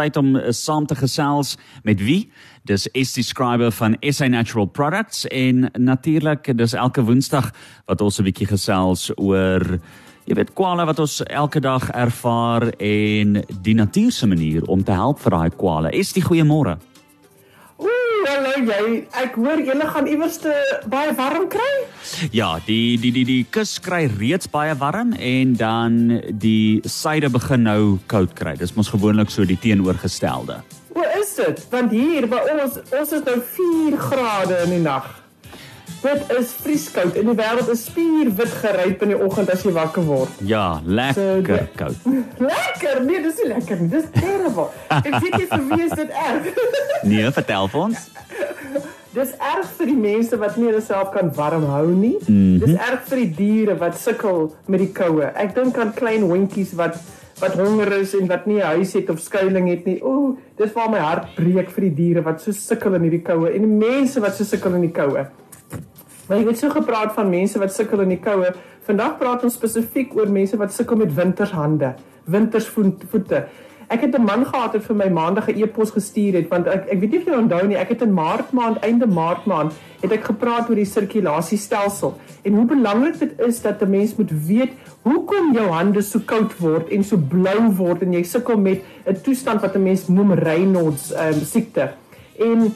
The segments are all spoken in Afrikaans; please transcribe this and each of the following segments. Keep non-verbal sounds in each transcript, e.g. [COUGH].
tyd om uh, saam te gesels met wie? Dis Estie Scriber van SA Natural Products en natuurlik dis elke Woensdag wat ons 'n bietjie gesels oor jy weet kwale wat ons elke dag ervaar en die natuur se manier om te help vir daai kwale. Estie, goeiemôre. Hallo jy, ek hoor julle gaan iewers te baie warm kry? Ja, die die die die kus kry reeds baie warm en dan die syde begin nou koud kry. Dis mos gewoonlik so die teenoorgestelde. Hoe is dit? Want hier by ons, ons is nou 4 grade in die nag. Dit is vrieskoud en die wêreld is spierwit geryp in die oggend as jy wakker word. Ja, lekker so, koud. [LAUGHS] Lekker? Nee, dis nie lekker nie. Dis terrible. Ek weet nie vir wie is dit erg. [LAUGHS] nee, vertel vir ons. Dis erg vir die mense wat nie hulle self kan warm hou nie. Mm -hmm. Dis erg vir die diere wat sukkel met die koue. Ek dink aan klein hondjies wat wat honger is en wat nie 'n huis het of skuilings het nie. Ooh, dis waar my hart breek vir die diere wat so sukkel in hierdie koue en die mense wat so sukkel in die koue. Maar jy het so gepraat van mense wat sukkel in die koue. Vandag praat ons spesifiek oor mense wat sukkel met wintershande, wintersvoete. Ek het 'n man gehad wat vir my maandag 'n e-pos gestuur het want ek ek weet nie of jy onthou nie, ek het in Maart maand, einde Maart maand, het ek gepraat oor die sirkulasiestelsel en hoe belangrik dit is dat 'n mens moet weet hoekom jou hande so koud word en so blou word en jy sukkel met 'n toestand wat 'n mens noem Raynaud's um, siekte. En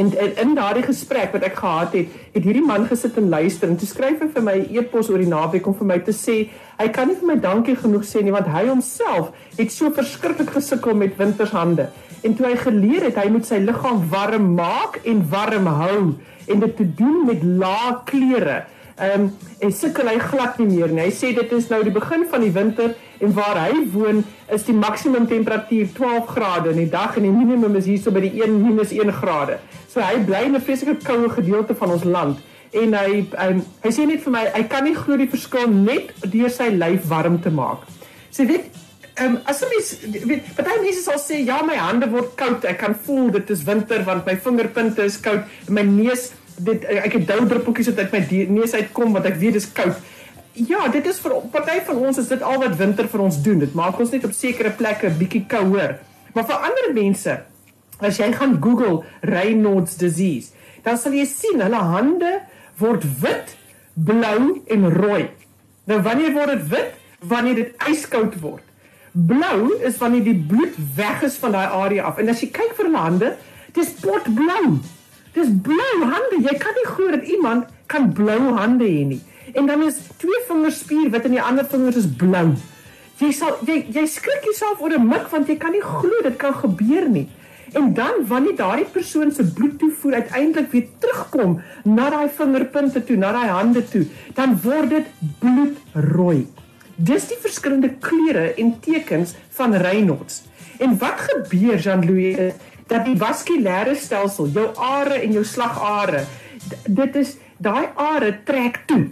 En in, in daardie gesprek wat ek gehad het, het hierdie man gesit en luister en toe skryf hy vir my 'n e e-pos oor die naweek om vir my te sê hy kan nie vir my dankie genoeg sê nie want hy homself het so verskriklik gesukkel met wintershande. En toe hy geleer het hy moet sy liggaam warm maak en warm hou en dit te doen met lae klere. Ehm um, en sukkel hy glad nie meer nie. Hy sê dit is nou die begin van die winter en waar hy woon is die maksimum temperatuur 12 grade in die dag en die minimum is hierso by die 1 minus 1 grade. So hy bly in 'n vreeslike koue gedeelte van ons land en hy um, hy sê net vir my hy kan nie glo die verskil net deur sy lyf warm te maak. So weet ehm um, as mens weet party mense sal sê ja my hande word koud ek kan voel dit is winter want my vingerpunte is koud my neus dit ek het dou druppeltjies wat uit my neus uitkom want ek weet is koud. Ja, dit is vir party van ons is dit al wat winter vir ons doen. Dit maak ons net op sekere plekke bietjie kouer. Maar vir ander mense, as jy gaan Google Raynaud's disease, dan sal jy sien hulle hande word wit, blou en rooi. Nou wanneer word dit wit? Wanneer dit yskoud word. Blou is wanneer die bloed weg is van daai area af. En as jy kyk vir hulle hande, dit is potblou. Dis blou hande. Jy kan nie glo dat iemand kan blou hande hê nie en dan is twee vingers spier wat in die ander vingers is blou. Jy sal jy jy skrik jouself oor 'n mik want jy kan nie glo dit kan gebeur nie. En dan wanneer daardie persoon se bloedtoevoer uiteindelik weer terugkom na daai vingerpunte toe, na daai hande toe, dan word dit bloedrooi. Dis die verskillende kleure en tekens van Raynaud's. En wat gebeur Jean-Louis dat die vaskulêre stelsel, jou are en jou slagare, dit is daai are trek toe.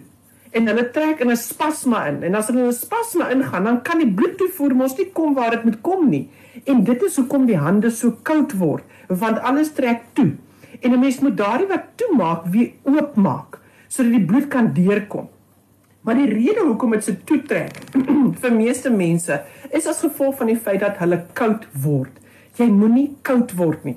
En hulle trek in 'n spasma in. En as hulle in 'n spasma ingaan dan kan die bloedtoevoer mos nie kom waar dit moet kom nie. En dit is hoekom die hande so koud word want alles trek toe. En 'n mens moet daardie wat toemaak weer oopmaak sodat die bloed kan deurkom. Maar die rede hoekom dit so toetrek [CLEARS THROAT] vir meeste mense is as gevolg van die feit dat hulle koud word jy moenie koud word nie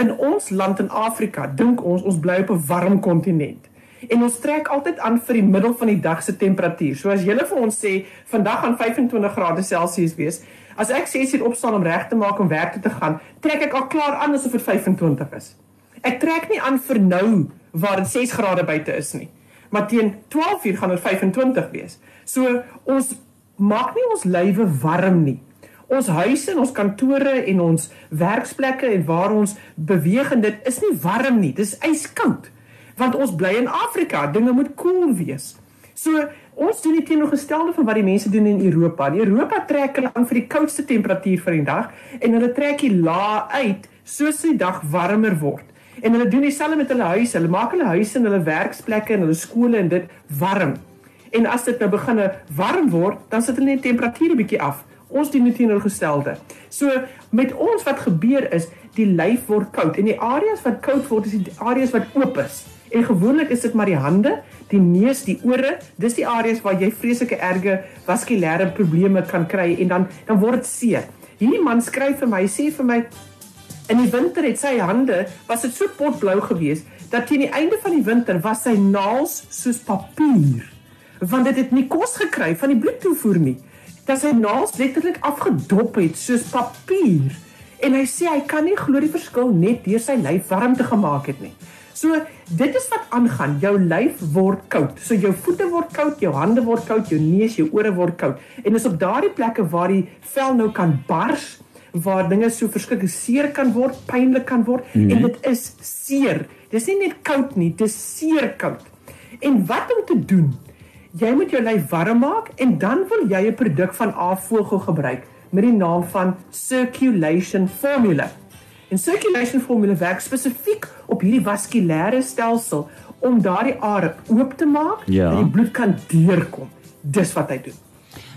in ons land in Afrika dink ons ons bly op 'n warm kontinent en ons trek altyd aan vir die middel van die dag se temperatuur. So as julle vir ons sê vandag gaan 25 grade Celsius wees, as ek 6 uur opstaan om reg te maak om werk toe te gaan, trek ek al klaar aan asof dit 25 is. Ek trek nie aan vir nou waar dit 6 grade buite is nie. Maar teen 12 uur gaan dit 25 wees. So ons maak nie ons lywe warm nie. Ons huise en ons kantore en ons werksplekke en waar ons beweeg en dit is nie warm nie. Dis yskoud want ons bly in Afrika, dinge moet koel cool wees. So ons doen die teenoorgestelde van wat die mense doen in Europa. Die Europa trek hulle aan vir die koudste temperatuur van die dag en hulle trek die la uit soos die dag warmer word. En hulle doen dieselfde met hulle huise. Hulle maak hulle huise en hulle werksplekke en hulle skole en dit warm. En as dit nou begin warm word, dan sit hulle net temperature bietjie af. Ons doen die teenoorgestelde. So met ons wat gebeur is, die lyf word koud en die areas wat koud word is die areas wat oop is. En gewoonlik is dit maar die hande, die neus, die ore, dis die areas waar jy vreeslike erge vaskulêre probleme kan kry en dan dan word dit seer. Hierdie man skryf vir my, sê vir my in die winter het sy hande was dit so potblou geweest dat teen die einde van die winter was sy naels soos papier want dit het nie kos gekry van die bloedtoevoer nie. Dat sy naels letterlik afgedop het soos papier. En hy sê hy kan nie glo die verskil net deur sy lyf warm te gemaak het nie. So dit is wat aangaan. Jou lyf word koud. So jou voete word koud, jou hande word koud, jou neus, jou ore word koud. En dis op daardie plekke waar die vel nou kan bars, waar dinge so verskriklik seer kan word, pynlik kan word mm -hmm. en dit is seer. Dis nie net koud nie, dis seer koud. En wat om te doen? Jy moet jou lyf warm maak en dan wil jy 'n produk van Avogel gebruik met die naam van Circulation Formula. En Circulation Formula werk spesifiek op hierdie vaskulêre stelsel om daardie are oop te maak ja. dat die bloed kan deurkom. Dis wat hy doen.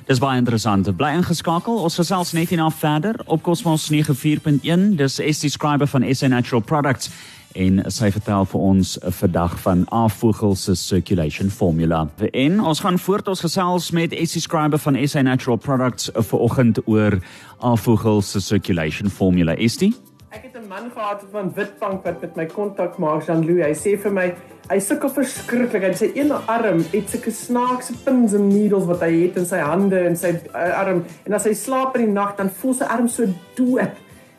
Dis baie interessant. Bly ingeskakel. Ons gesels net hierna verder op Cosmos 94.1. Dis ST Scriber van SA Natural Products en sy vertel vir ons 'n vandag van Avogel se circulation formula. En ons gaan voort ons gesels met SC Scriber van SA Natural Products vir oggend oor Avogel se circulation formula. ST Ek het 'n man gehad van Witbank wat met my kontak maak, Jean-Louis. Hy sê vir my, hy sukkel verskriklik. Hy sê een arm het sulke snaakse pins en needles wat hy het in sy hande en sy uh, arm. En as hy slaap in die nag, dan voel sy arm so dood.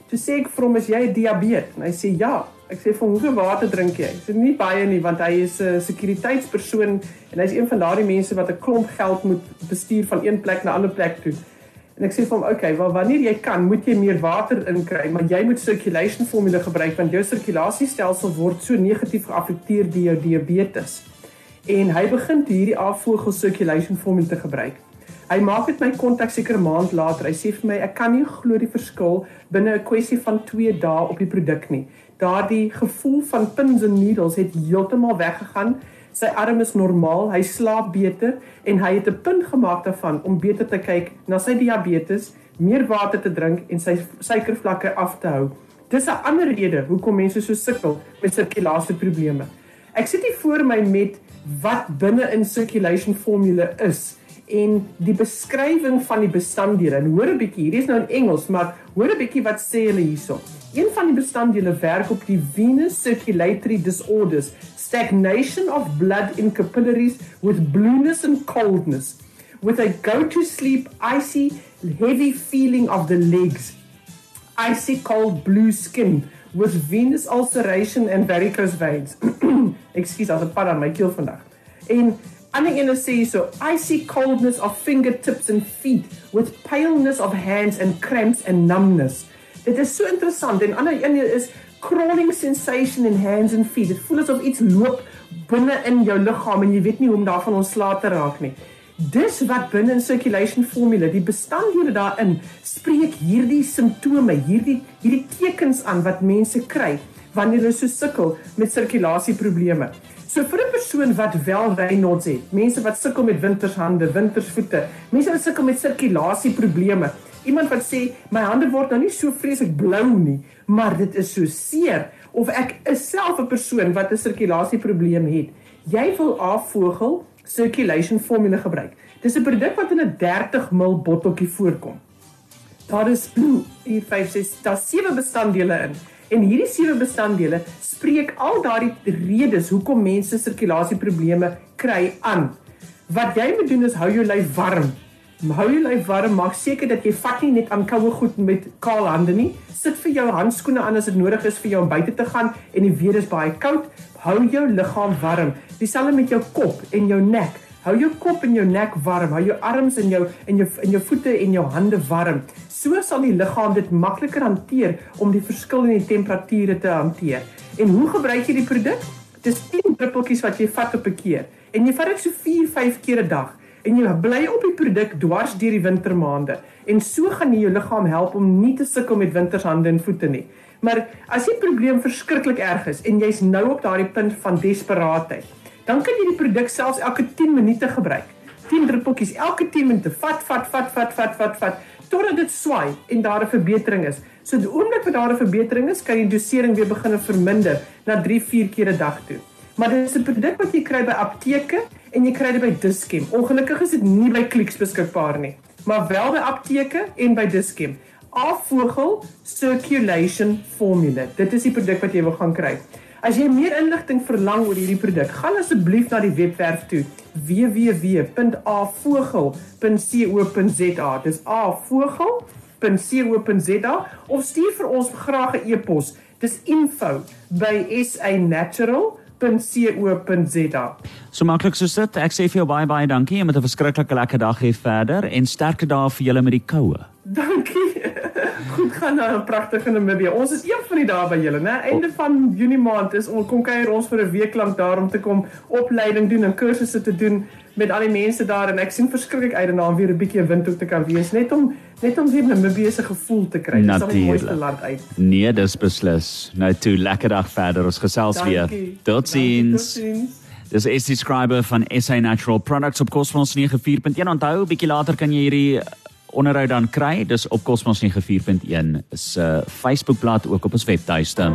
Toe sê ek vir hom, "Is jy diabetes?" En hy sê, "Ja." Ek sê vir "Hoeveel water drink jy?" Hy sê, "Nie baie nie, want hy is 'n sekuriteitspersoon en hy's een van daardie mense wat 'n klomp geld moet bestuur van een plek na 'n ander plek toe." En ek sê vir hom, "Oké, okay, wel wanneer jy kan, moet jy meer water inkry, maar jy moet circulation formule gebruik want jou sirkulasiestelsel word so negatief geaffekteer deur jou diabetes." En hy begin hierdie afvogel circulation formule te gebruik. Hy maak dit my kontak seker 'n maand later. Hy sê vir my, "Ek kan nie glo die verskil binne 'n kwessie van 2 dae op die produk nie." Daardie gevoel van pins and needles het heeltemal weggegaan. Sy arm is normaal, hy slaap beter en hy het 'n punt gemaak daarvan om beter te kyk na sy diabetes, meer water te drink en sy suikervlakke af te hou. Dis 'n ander rede hoekom mense so sukkel met sirkulasieprobleme. Ek sit hier voor my met wat binne in circulation formule is en die beskrywing van die bestanddele. En hoor 'n bietjie, hierdie is nou in Engels, maar hoor 'n bietjie wat sê hulle hierso. Een van die bestanddele werk op die venous circulatory disorders, stagnation of blood in capillaries with blueness and coldness, with a go to sleep icy heavy feeling of the legs, icy cold blue skin with venous ulceration and varicose veins. [CLEARS THROAT] Ekskuus, as 'n pad aan my keel vandag. En ander ene sê so icy coldness of fingertips and feet with paleness of hands and cramps and numbness. Dit is so interessant en ander een is crawling sensation in hands and feet. Dit voel asof iets loop binne in jou liggaam en jy weet nie hoe om daarvan ontslae te raak nie. Dis wat binne in circulation formule, die bestanddele daarin spreek hierdie simptome, hierdie hierdie tekens aan wat mense kry wanneer hulle so sukkel met sirkulasieprobleme. So vir 'n persoon wat wel Raynaud's het, mense wat sukkel met wintershande, wintersvoete, mense wat sukkel met sirkulasieprobleme, iemand wat sê my hande word nou nie so vreeslik blou nie, maar dit is so seer of ek is self 'n persoon wat 'n sirkulasieprobleem het. Jy wil afvogel circulation formule gebruik. Dis 'n produk wat in 'n 30 ml botteltjie voorkom. Daar is hier 5 6 daar sewe bestanddele in. En hierdie sewe bestanddele spreek al daardie redes hoekom mense sirkulasieprobleme kry aan. Wat jy moet doen is hou jou lyf warm hou jou lyf warm, maak seker dat jy vat nie net aan koue goed met kaal hande nie. Sit vir jou handskoene aan as dit nodig is vir jou om buite te gaan en die weer is baie koud. Hou jou liggaam warm. Dieselfde met jou kop en jou nek. Hou jou kop en jou nek warm. Hou jou arms en jou en jou en jou voete en jou hande warm. So sal die liggaam dit makliker hanteer om die verskil in die temperature te hanteer. En hoe gebruik jy die produk? Dis 10 druppeltjies wat jy vat op 'n keer. En jy vat dit so 4-5 keer 'n dag en jy bly op die produk dwars deur die wintermaande en so gaan jy jou liggaam help om nie te sukkel met wintershande en voete nie. Maar as die probleem verskriklik erg is en jy's nou op daardie punt van desperaatheid, dan kan jy die produk selfs elke 10 minute gebruik. 10 druppeltjies elke 10 minute. Vat, vat, vat, vat, vat, vat, vat totdat dit swaai en daar 'n verbetering is. So die oomblik wat daar 'n verbetering is, kan jy dosering weer begin verminder na 3-4 keer 'n dag toe. Maar dit is 'n produk wat jy kry by apteke en jy kry dit by Dischem. Ongelukkig is dit nie by Clicks beskikbaar nie, maar wel by apteke en by Dischem. Avogel Circulation Formula. Dit is die produk wat jy wil gaan kry. As jy meer inligting verlang oor hierdie produk, gaan asseblief na die webwerf toe www.avogel.co.za. Dis avogel.co.za of stuur vir ons graag 'n e-pos. Dis info@sanatural.co.za. So maklik soos dit. Ek sê vir jou baie baie dankie en met 'n verskriklike lekker dag hê verder en sterkte daar vir julle met die koue. Dankie. [LAUGHS] Goed gaan nou 'n pragtige Namibië. Ons is een van die dae by julle, né? Einde van Junie maand is ons kom kuier ons vir 'n week lank daar om te kom opleiding doen en kursusse te doen met al die mense daar en ek sien verskriklik uit daarna om weer 'n bietjie windhoek te kan wees, net om net om weer Namibië se gevoel te kry. Dis die mooiste land uit. Nee, dis beslis. Nou toe lekker dag verder. Ons gesels weer. Totsiens. Dis is die skrywer van SA Natural Products op Cosmos 94.1. Onthou, bietjie later kan jy hierdie onderhoud dan kry. Dis op Cosmos 94.1 se Facebookblad ook op ons webtuiste.